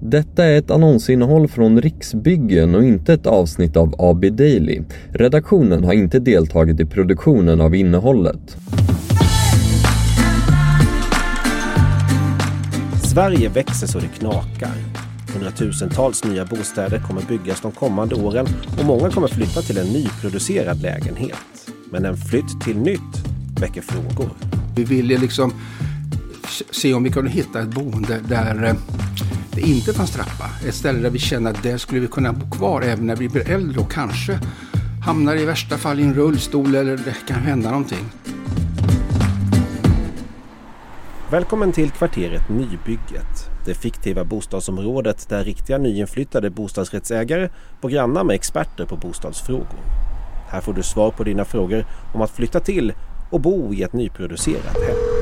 Detta är ett annonsinnehåll från Riksbyggen och inte ett avsnitt av AB Daily. Redaktionen har inte deltagit i produktionen av innehållet. Sverige växer så det knakar. Hundratusentals nya bostäder kommer byggas de kommande åren och många kommer flytta till en nyproducerad lägenhet. Men en flytt till nytt väcker frågor. Vi ville liksom se om vi kunde hitta ett boende där eh, det inte fanns trappa. Ett ställe där vi känner att där skulle vi kunna bo kvar även när vi blir äldre och kanske hamnar i värsta fall i en rullstol eller det kan hända någonting. Välkommen till kvarteret Nybygget. Det fiktiva bostadsområdet där riktiga nyinflyttade bostadsrättsägare bor grannar med experter på bostadsfrågor. Här får du svar på dina frågor om att flytta till och bo i ett nyproducerat hem.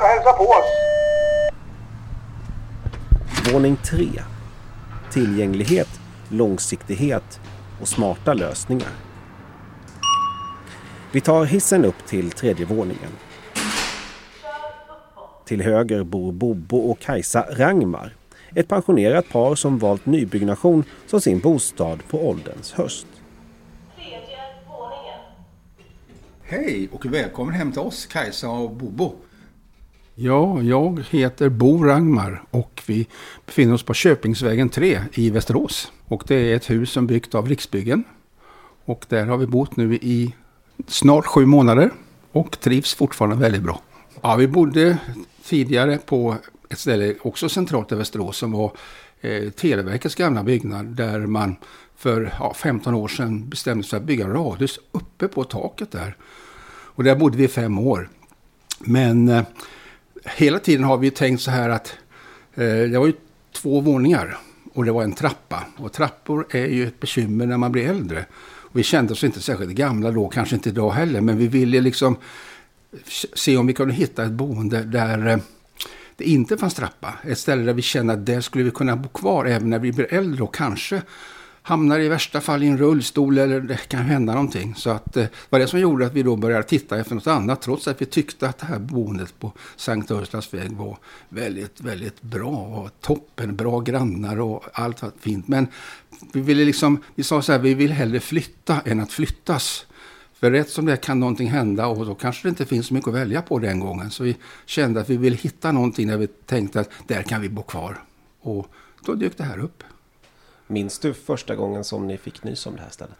Och hälsa på oss. Våning 3. Tillgänglighet, långsiktighet och smarta lösningar. Vi tar hissen upp till tredje våningen. Till höger bor Bobo och Kajsa Rangmar. Ett pensionerat par som valt nybyggnation som sin bostad på ålderns höst. Hej och välkommen hem till oss Kajsa och Bobo. Ja, jag heter Bo Rangmar och vi befinner oss på Köpingsvägen 3 i Västerås. Och det är ett hus som byggt av Riksbyggen. Och där har vi bott nu i snart sju månader och trivs fortfarande väldigt bra. Ja, vi bodde tidigare på ett ställe också centralt i Västerås som var eh, Televerkets gamla byggnad där man för ja, 15 år sedan bestämde sig för att bygga radhus uppe på taket där. Och där bodde vi i fem år. Men eh, hela tiden har vi tänkt så här att eh, det var ju två våningar och det var en trappa. Och trappor är ju ett bekymmer när man blir äldre. Och vi kände oss inte särskilt gamla då, kanske inte idag heller, men vi ville liksom se om vi kunde hitta ett boende där eh, det inte fanns trappa. Ett ställe där vi kände att där skulle vi kunna bo kvar även när vi blir äldre och kanske hamnar i värsta fall i en rullstol eller det kan hända någonting. Så att, eh, det var det som gjorde att vi då började titta efter något annat trots att vi tyckte att det här boendet på Sankt Urslas väg var väldigt, väldigt bra och toppen, bra grannar och allt var fint. Men vi ville liksom, vi sa så här, vi vill hellre flytta än att flyttas. För rätt som det kan någonting hända och då kanske det inte finns så mycket att välja på den gången. Så vi kände att vi ville hitta någonting där vi tänkte att där kan vi bo kvar. Och då dök det här upp. Minns du första gången som ni fick nys om det här stället?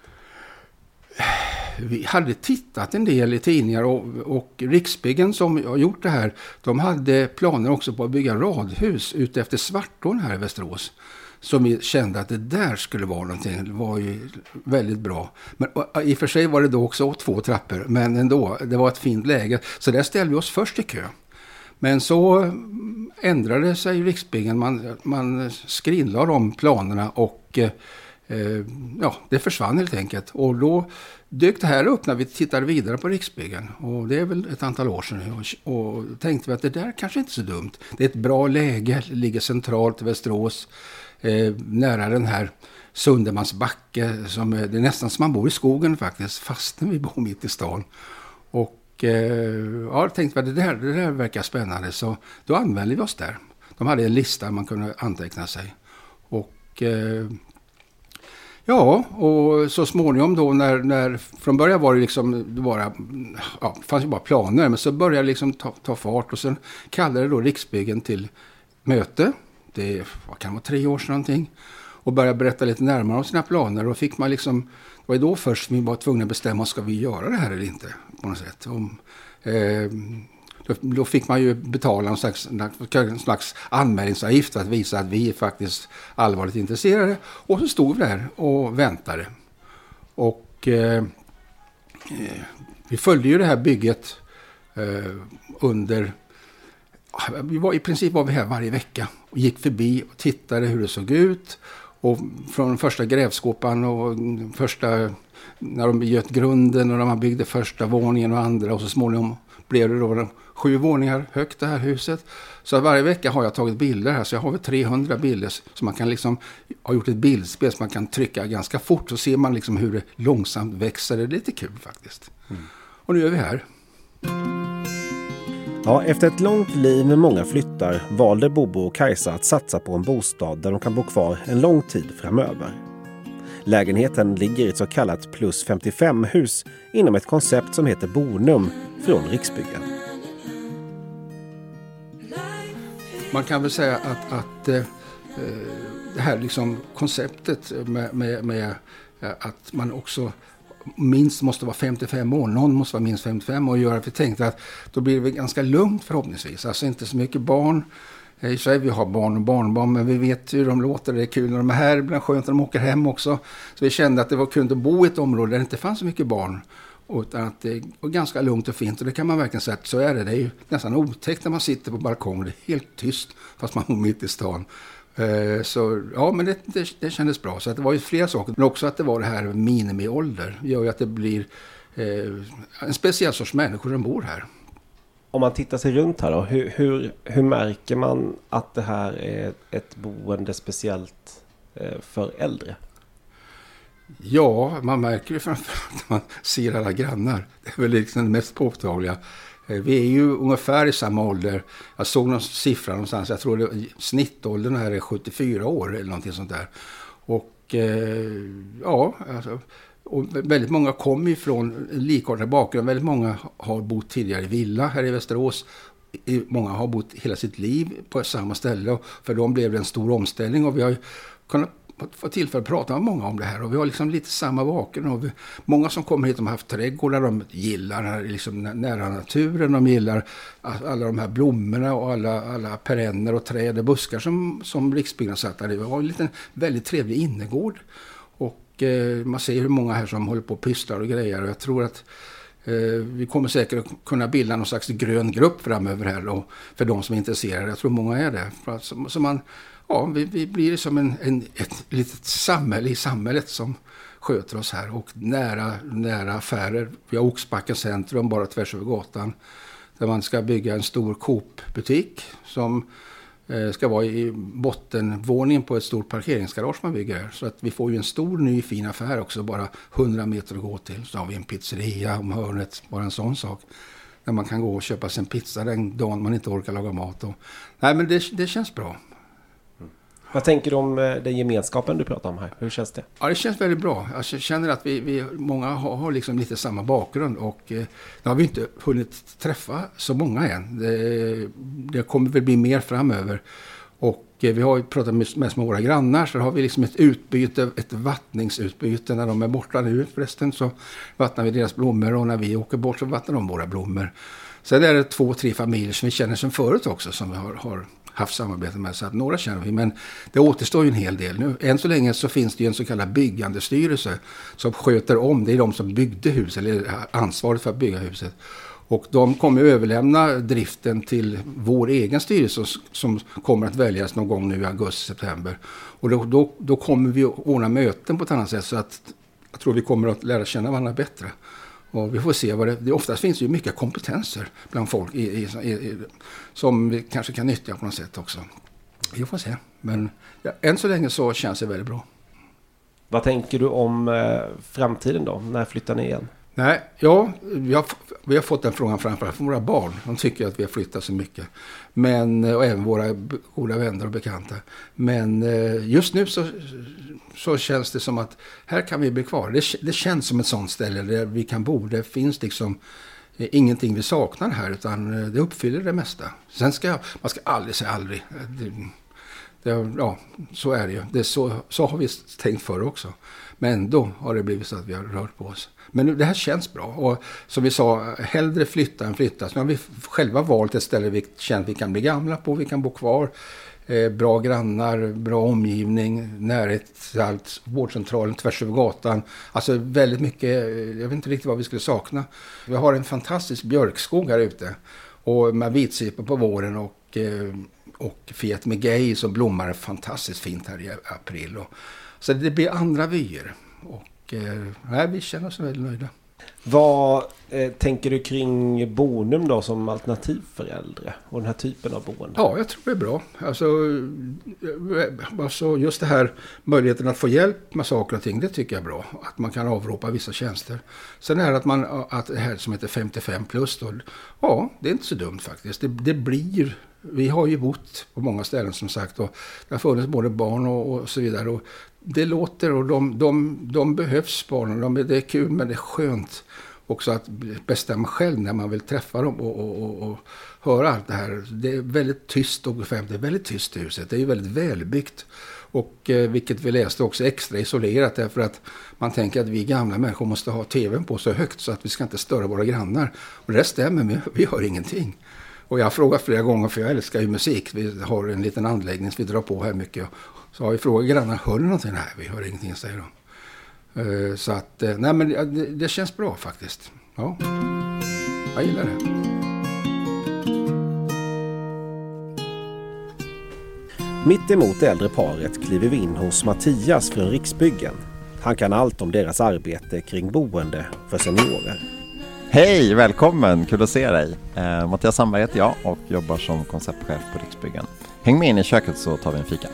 Vi hade tittat en del i tidningar och, och Riksbyggen som har gjort det här, de hade planer också på att bygga radhus ute efter Svartån här i Västerås. Som vi kände att det där skulle vara någonting. Det var ju väldigt bra. Men i och för sig var det då också två trappor. Men ändå, det var ett fint läge. Så där ställde vi oss först i kö. Men så ändrade sig Riksbyggen. Man, man skrinlade de planerna och eh, eh, ja, det försvann helt enkelt. Och då dök det här upp när vi tittade vidare på Riksbyggen. Och det är väl ett antal år sedan. Och, och tänkte vi att det där kanske inte är så dumt. Det är ett bra läge, ligger centralt i Västerås. Eh, nära den här Sundermans backe. Som, är, det är nästan som man bor i skogen faktiskt, fastän vi bor mitt i stan. Och eh, ja, tänkte att det där, det där verkar spännande, så då använde vi oss där. De hade en lista man kunde anteckna sig. Och eh, Ja, och så småningom då när, när från början var det liksom bara, ja, fanns ju bara planer, men så började det liksom ta, ta fart och sen kallade då Riksbyggen till möte det vad kan det vara, tre år sedan någonting. Och började berätta lite närmare om sina planer. Och fick man liksom, det var då först vi var tvungna att bestämma, ska vi göra det här eller inte? På något sätt. Om, eh, då, då, fick man ju betala en slags, en slags anmälningsavgift för att visa att vi är faktiskt allvarligt intresserade. Och så stod vi där och väntade. Och eh, eh vi följde ju det här bygget eh, under vi var, I princip var vi här varje vecka och gick förbi och tittade hur det såg ut. Och från första grävskopan och första, när de göt grunden och när man byggde första våningen och andra och så småningom blev det då sju våningar högt det här huset. Så varje vecka har jag tagit bilder här så jag har väl 300 bilder så man kan liksom ha gjort ett bildspel så man kan trycka ganska fort så ser man liksom hur det långsamt växer. Det är lite kul faktiskt. Mm. Och nu är vi här. Ja, efter ett långt liv med många flyttar valde Bobo och Kajsa att satsa på en bostad där de kan bo kvar en lång tid framöver. Lägenheten ligger i ett så kallat plus 55-hus inom ett koncept som heter Bonum från Riksbyggen. Man kan väl säga att, att eh, eh det här liksom konceptet med, med, med eh, att man också minst måste vara 55 år. Någon måste vara minst 55 år och göra vi tänkte att då blir det ganska lugnt förhoppningsvis. Alltså inte så mycket barn. Eh, I Sverige vi har barn och barnbarn men vi vet hur de låter. Det är kul när de är här. Ibland skönt när de åker hem också. Så vi kände att det var kul att bo i ett område där det inte fanns så mycket barn. Utan att det var ganska lugnt och fint. Och det kan man verkligen säga att så är det. Det är ju nästan otäckt när man sitter på balkongen. Det är helt tyst fast man bor mitt i stan. Eh, så ja, men det, det, det kändes bra. Så att det var ju flera saker. Men också att det var det här minimiålder. Gör ju att det blir eh, en speciell sorts människor som bor här. Om man tittar sig runt här då. Hur, hur, hur märker man att det här är ett boende speciellt eh, för äldre? Ja, man märker det framförallt när man ser alla grannar. Det är väl liksom det mest påtagliga. Eh, vi är ju ungefär i samma ålder. Jag såg någon siffra någonstans. Jag tror att snittåldern här är 74 år eller någonting sånt där. Och eh, ja, alltså, och väldigt många kommer ju från likartad bakgrund. Väldigt många har bott tidigare i villa här i Västerås. Många har bott hela sitt liv på samma ställe. För dem blev det en stor omställning. Och vi har kunnat fått tillfälle att prata med många om det här och vi har liksom lite samma bakgrund. många som kommer hit de har haft trädgårdar, de gillar liksom nära naturen, de gillar alla de här blommorna och alla, alla perenner och träd och buskar som, som Riksbyggen satt. Vi har en liten väldigt trevlig innergård. Och eh, man ser hur många här som håller på och pysslar och grejer och jag tror att eh, vi kommer säkert kunna bilda någon slags grön grupp framöver här då, för de som är intresserade. Jag tror många är det. Så, så man ja, vi, vi blir som en, en, ett litet samhälle i samhället som sköter oss här och nära, nära affärer. Vi har Oxbacka centrum bara tvärs över gatan där man ska bygga en stor Coop-butik som eh, ska vara i bottenvåningen på ett stort parkeringsgarage man bygger här. Så att vi får ju en stor ny fin affär också, bara 100 meter att gå till. Så har vi en pizzeria om hörnet, bara en sån sak. Där man kan gå och köpa sig en pizza den dagen man inte orkar laga mat. Och, nej men det, det känns bra. Vad tänker du om eh, den gemenskapen du pratar om här? Hur känns det? Ja, det känns väldigt bra. Jag känner att vi, vi många har, har liksom lite samma bakgrund och eh, nu har vi inte hunnit träffa så många än. Det, det kommer väl bli mer framöver. Och eh, vi har pratat mest med våra grannar så har vi liksom ett utbyte, ett vattningsutbyte. När de är borta nu förresten så vattnar vi deras blommor och när vi åker bort så vattnar de våra blommor. Sen är det två, tre familjer som vi känner sedan förut också som vi har, har haft samarbete med. Så att några känner vi, men det återstår ju en hel del. Nu, än så länge så finns det ju en så kallad byggandestyrelse som sköter om, det är de som byggde huset, eller ansvaret för att bygga huset. Och de kommer överlämna driften till vår egen styrelse som kommer att väljas någon gång nu i augusti-september. Och då, då, då, kommer vi att ordna möten på ett annat sätt så att jag tror vi kommer att lära känna varandra bättre. Och vi får se vad det... det oftast finns ju mycket kompetenser bland folk i, i, i, som vi kanske kan nyttja på något sätt också. Vi får se. Men ja, än så länge så känns det väldigt bra. Vad tänker du om eh, framtiden då? När flyttar ni igen? Nej, ja, vi har, vi har fått den frågan framförallt från våra barn. De tycker att vi har flyttat så mycket. Men, eh, och även våra goda vänner och bekanta. Men eh, just nu så, så känns det som att här kan vi bli kvar. Det, det känns som ett sånt ställe där vi kan bo. Det finns liksom eh, ingenting vi saknar här utan det uppfyller det mesta. Sen ska man ska aldrig säga aldrig. Det, ja, så är det ju. Det så, så har vi tänkt förr också. Men ändå har det blivit så att vi har rört på oss. Men det här känns bra. Och som vi sa, hellre flytta än flytta. Så nu har vi själva valt ett ställe vi känner att vi kan bli gamla på, vi kan bo kvar. Eh, bra grannar, bra omgivning, närhet till allt, vårdcentralen tvärs över gatan. Alltså väldigt mycket, jag vet inte riktigt vad vi skulle sakna. Vi har en fantastisk björkskog här ute. Och med vitsipor på våren och, eh, och Fiat Megay som blommar fantastiskt fint här i april. Och, så det blir andra vyer. Och eh, vi känner oss väldigt nöjda. Vad eh, tänker du kring Bonum då som alternativ för äldre och den här typen av boende? Ja, jag tror det är bra. Alltså, eh, alltså just det här möjligheten att få hjälp med saker och ting, det tycker jag är bra. Att man kan avropa vissa tjänster. Sen är det att, man, att det här som heter 55 plus då, ja, det är inte så dumt faktiskt. Det, det blir vi har ju bott på många ställen som sagt och det har funnits både barn och, och så vidare. Och det låter och de, de, de behövs barnen. De, det är kul men det är skönt också att bestämma själv när man vill träffa dem och, och, och, och höra allt det här. Det är väldigt tyst och. Det är väldigt tyst i huset. Det är väldigt välbyggt. Och eh, vilket vi läste också extra isolerat därför att man tänker att vi gamla människor måste ha tvn på så högt så att vi ska inte störa våra grannar. Och det stämmer, men vi hör ingenting. Och jag har frågat flera gånger, för jag älskar ju musik. Vi har en liten anläggning som vi drar på här mycket. Så har vi frågat grannarna, hör ni någonting? Nej, vi hör ingenting, säger de. Eh, så att, eh, nej men det, det känns bra faktiskt. Ja, jag gillar det. Mitt emot det äldre paret kliver vi in hos Mattias från Riksbyggen. Han kan allt om deras arbete kring boende för seniorer. Hej, välkommen! Kul att se dig. Eh, Mattias Sandberg heter jag och jobbar som konceptchef på Riksbyggen. Häng med in i köket så tar vi en fika.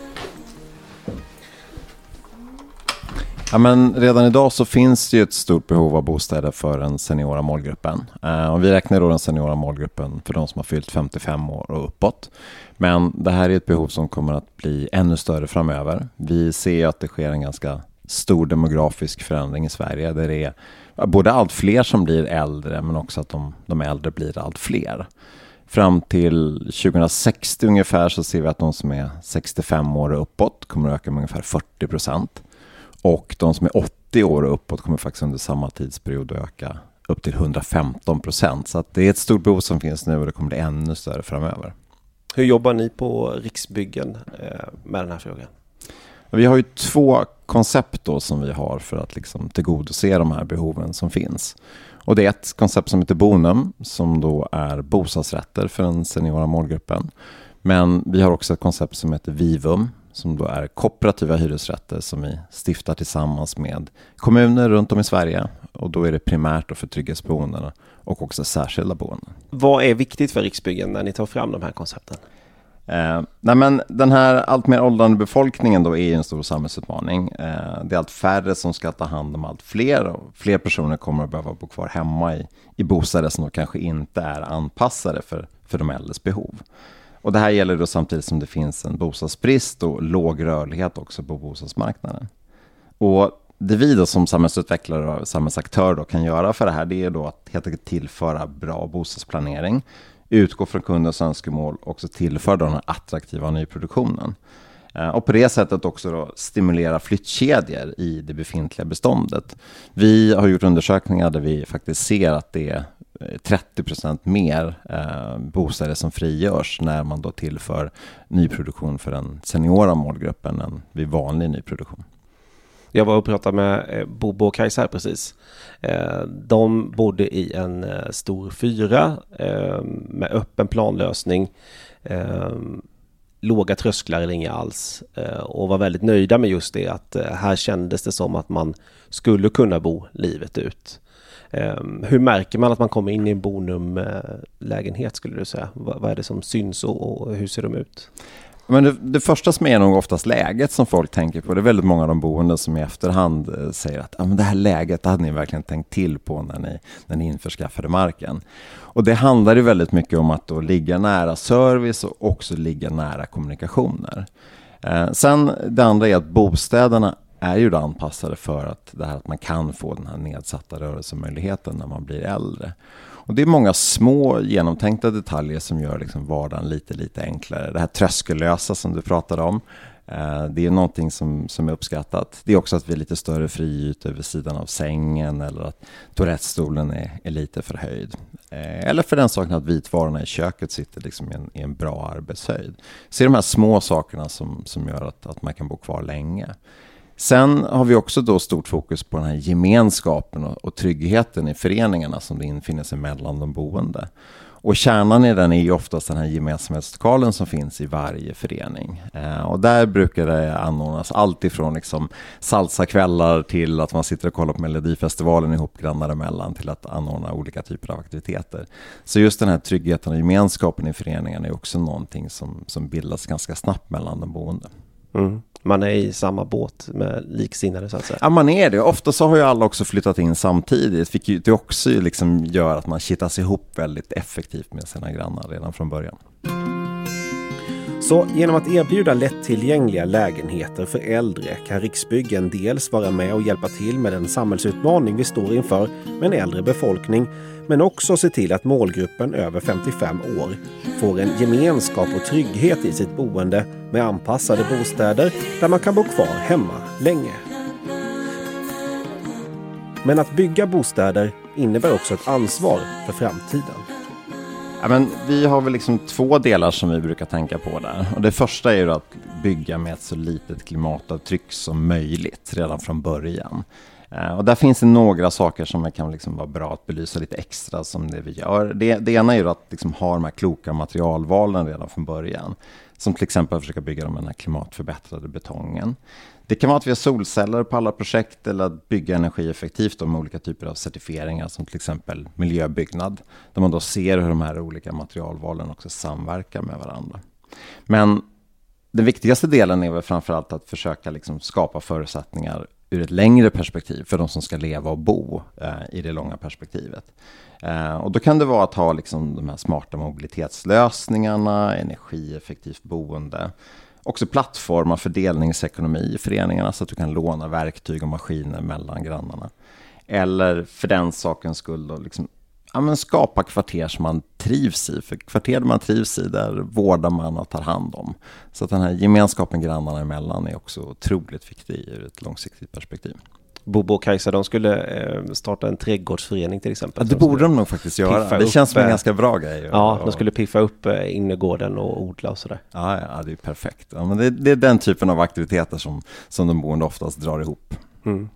Ja, men redan idag så finns det ju ett stort behov av bostäder för den seniora målgruppen. Eh, och vi räknar då den seniora målgruppen för de som har fyllt 55 år och uppåt. Men det här är ett behov som kommer att bli ännu större framöver. Vi ser att det sker en ganska stor demografisk förändring i Sverige där det är både allt fler som blir äldre men också att de, de äldre blir allt fler. Fram till 2060 ungefär så ser vi att de som är 65 år och uppåt kommer att öka med ungefär 40 procent. Och de som är 80 år och uppåt kommer faktiskt under samma tidsperiod att öka upp till 115 procent. Så det är ett stort behov som finns nu och det kommer bli ännu större framöver. Hur jobbar ni på Riksbyggen eh, med den här frågan? Vi har ju två koncept då som vi har för att liksom tillgodose de här behoven som finns. Och det är ett koncept som heter Bonum som då är bostadsrätter för den seniora målgruppen. Men vi har också ett koncept som heter Vivum som då är kooperativa hyresrätter som vi stiftar tillsammans med kommuner runt om i Sverige. Och då är det primärt för trygghetsboenden och också särskilda boenden. Vad är viktigt för Riksbyggen när ni tar fram de här koncepten? Eh, nej men den här allt mer åldrande befolkningen då är en stor samhällsutmaning. Eh, det är allt färre som ska ta hand om allt fler och fler personer kommer att behöva bo kvar hemma i, i bostäder som då kanske inte är anpassade för, för de äldres behov. Och det här gäller då samtidigt som det finns en bostadsbrist och låg rörlighet också på bostadsmarknaden. Och det vi då som samhällsutvecklare och samhällsaktör då kan göra för det här, det är då att helt enkelt tillföra bra bostadsplanering utgå från kundens önskemål och också tillföra den här attraktiva nyproduktionen. Eh, och på det sättet också då stimulera flyttkedjor i det befintliga beståndet. Vi har gjort undersökningar där vi faktiskt ser att det är Eh, 30 procent mer eh, bostäder som frigörs när man då tillför nyproduktion för den seniora målgruppen än vid vanlig nyproduktion. Jag var och pratade med eh, Bobo och Kajsa här precis. Eh, de bodde i en eh, stor fyra med öppen planlösning. Låga trösklar eller inga alls. Och var väldigt nöjda med just det att här kändes det som att man skulle kunna bo livet ut. Ehm, hur märker man att man kommer in i en Bonum-lägenhet skulle du säga? Vad är det som syns och hur ser de ut? Men det, det, första som är nog oftast läget som folk tänker på. Det är väldigt många av de boende som i efterhand eh, säger att ah, men det här läget hade ni verkligen tänkt till på när ni, när ni införskaffade marken. Och det handlar ju väldigt mycket om att då ligga nära service och också ligga nära kommunikationer. Eh, sen det andra är att bostäderna är ju då anpassade för att, det här att man kan få den här nedsatta rörelsemöjligheten när man blir äldre. Och det är många små genomtänkta detaljer som gör liksom vardagen lite, lite enklare. Det här tröskellösa som du pratade om. Eh, det är någonting som, som är uppskattat. Det är också att vi är lite större friytor vid sidan av sängen eller att toalettstolen är, är lite förhöjd. Eh, eller för den saken att vitvarorna i köket sitter liksom i, en, i en bra arbetshöjd. Så det är de här små sakerna som, som gör att, att man kan bo kvar länge. Sen har vi också då stort fokus på den här gemenskapen och, och tryggheten i föreningarna som det infinner sig mellan de boende. Och kärnan i den är ju oftast den här gemensamhetslokalen som finns i varje förening. Eh, och där brukar det anordnas allt ifrån liksom salsakvällar till att man sitter och kollar på Melodifestivalen ihop grannar emellan till att anordna olika typer av aktiviteter. Så just den här tryggheten och gemenskapen i föreningen är också någonting som, som bildas ganska snabbt mellan de boende. Mm. Man är i samma båt med liksinnade så att säga. Ja, man är det. Ofta så har ju alla också flyttat in samtidigt, vilket det också liksom gör att man kittas ihop väldigt effektivt med sina grannar redan från början. Så genom att erbjuda lättillgängliga lägenheter för äldre kan Riksbyggen dels vara med och hjälpa till med den samhällsutmaning vi står inför med en äldre befolkning, men också se till att målgruppen över 55 år får en gemenskap och trygghet i sitt boende med anpassade bostäder där man kan bo kvar hemma länge. Men att bygga bostäder innebär också ett ansvar för framtiden. Ja, men vi har väl liksom två delar som vi brukar tänka på där. Och det första är ju att bygga med ett så litet klimatavtryck som möjligt redan från början. Eh, och där finns det några saker som kan liksom vara bra att belysa lite extra som det vi gör. Det, det ena är ju att liksom ha de här kloka materialvalen redan från början. Som till exempel att försöka bygga den här klimatförbättrade betongen. Det kan vara att vi har solceller på alla projekt eller att bygga energieffektivt med olika typer av certifieringar som till exempel miljöbyggnad. Där man då ser hur de här olika materialvalen också samverkar med varandra. Men den viktigaste delen är väl framförallt att försöka liksom skapa förutsättningar ur ett längre perspektiv för de som ska leva och bo eh, i det långa perspektivet. Eh, och då kan det vara att ha liksom de här smarta mobilitetslösningarna, energieffektivt boende, också plattformar fördelningsekonomi i föreningarna så att du kan låna verktyg och maskiner mellan grannarna. Eller för den sakens skull då liksom, ja, men skapa kvarter som man trivs i. För kvarter man trivs i, där vårdar man och tar hand om. Så att den här gemenskapen grannarna emellan är också otroligt viktig ur ett långsiktigt perspektiv. Bobo och Kajsa, de skulle eh, starta en trädgårdsförening till exempel. Ja, det borde de nog faktiskt göra. Det känns som en eh, ganska bra grej. Ja, de skulle piffa upp innergården och odla och sådär. Ja, ja det är perfekt. Ja, men det, det, är den typen av aktiviteter som, som de boende oftast drar ihop. Mm.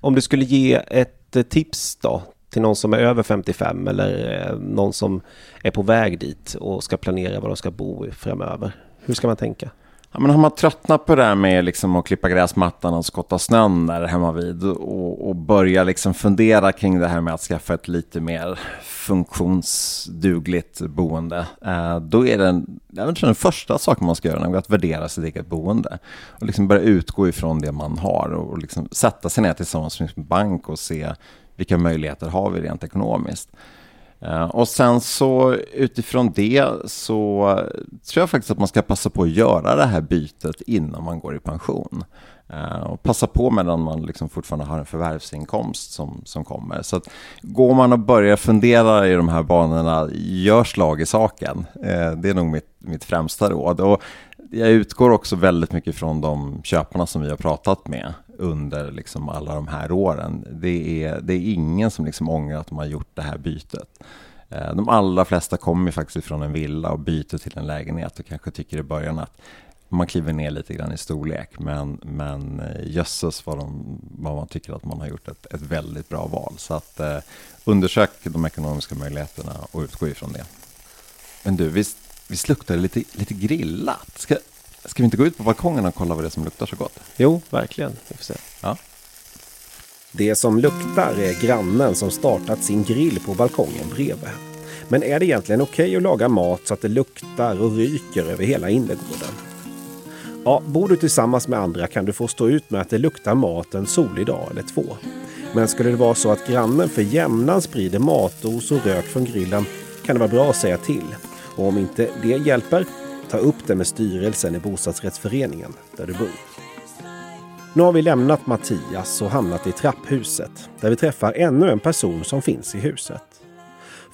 Om du skulle ge ett tips då till någon som är över 55 eller eh, någon som är på väg dit och ska planera var de ska bo framöver. Hur ska man tänka? Ja, men har man tröttnat på det där med liksom att klippa gräsmattan och skotta snön där hemma vid och, och börja liksom fundera kring det här med att skaffa ett lite mer funktionsdugligt boende. Eh, då är den, jag tror den första saken man ska göra att värdera sitt eget boende. Och liksom börja utgå ifrån det man har och liksom sätta sig ner tillsammans med sin bank och se vilka möjligheter har vi rent ekonomiskt. Eh, och sen så utifrån det så tror jag faktiskt att man ska passa på att göra det här bytet innan man går i pension. Eh, och passa på medan man liksom fortfarande har en förvärvsinkomst som, som kommer. Så att går man och börjar fundera i de här banorna, gör slag i saken. Eh, det är nog mitt, mitt främsta råd. Och jag utgår också väldigt mycket från de köparna som vi har pratat med under liksom alla de här åren. Det är, det är ingen som liksom ångrar att de har gjort det här bytet. Eh, de allra flesta kommer faktiskt från en villa och byter till en lägenhet och kanske tycker i början att man kliver ner lite grann i storlek. Men, men eh, jösses vad, de, vad man tycker att man har gjort ett, ett väldigt bra val. Så att eh, undersök de ekonomiska möjligheterna och utgå ifrån det. Men du, visst, visst luktar det lite, lite grillat? Ska, Ska vi inte gå ut på balkongen och kolla vad det är som luktar så gott? Jo, verkligen. Vi får se. Ja. Det som luktar är grannen som startat sin grill på balkongen bredvid. Men är det egentligen okej okay att laga mat så att det luktar och ryker över hela innergården? Ja, bor du tillsammans med andra kan du få stå ut med att det luktar mat en solig dag eller två. Men skulle det vara så att grannen för jämnan sprider matos och rök från grillen kan det vara bra att säga till. Och om inte det hjälper Ta upp det med styrelsen i bostadsrättsföreningen där du bor. Nu har vi lämnat Mattias och hamnat i trapphuset där vi träffar ännu en person som finns i huset.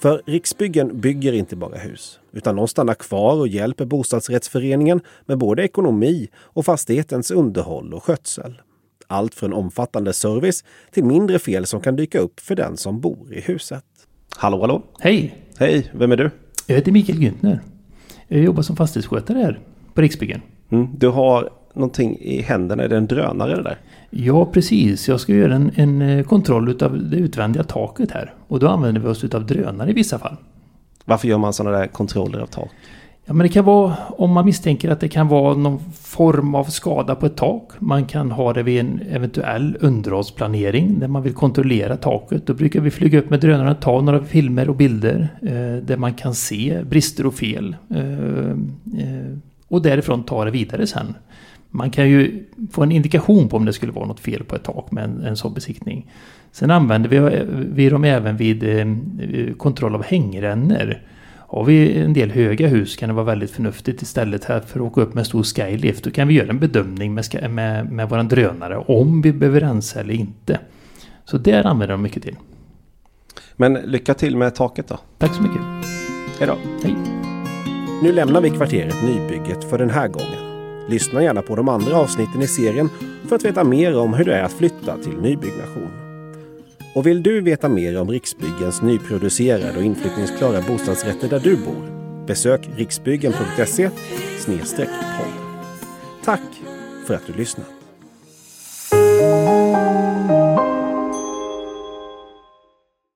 För Riksbyggen bygger inte bara hus, utan de stannar kvar och hjälper bostadsrättsföreningen med både ekonomi och fastighetens underhåll och skötsel. Allt från omfattande service till mindre fel som kan dyka upp för den som bor i huset. Hallå, hallå! Hej! Hej, vem är du? Jag heter Mikael Güntner. Jag jobbar som fastighetsskötare här på Riksbyggen. Mm. Du har någonting i händerna, är det en drönare det där? Ja precis, jag ska göra en, en eh, kontroll av det utvändiga taket här. Och då använder vi oss av drönare i vissa fall. Varför gör man sådana där kontroller av tak? Ja, men det kan vara om man misstänker att det kan vara någon form av skada på ett tak. Man kan ha det vid en eventuell underhållsplanering där man vill kontrollera taket. Då brukar vi flyga upp med drönaren och ta några filmer och bilder eh, där man kan se brister och fel. Eh, eh, och därifrån ta det vidare sen. Man kan ju få en indikation på om det skulle vara något fel på ett tak med en, en sån besiktning. Sen använder vi, vi dem även vid eh, kontroll av hängrännor. Har vi en del höga hus kan det vara väldigt förnuftigt istället här för att åka upp med en stor skylift. Då kan vi göra en bedömning med, med, med våran drönare om vi behöver rensa eller inte. Så där använder de mycket till. Men lycka till med taket då. Tack så mycket. Hej då. Hej. Nu lämnar vi kvarteret Nybygget för den här gången. Lyssna gärna på de andra avsnitten i serien för att veta mer om hur det är att flytta till nybyggnation. Och vill du veta mer om Riksbyggens nyproducerade och inflyttningsklara bostadsrätter där du bor? Besök riksbyggen.se podd. Tack för att du lyssnat.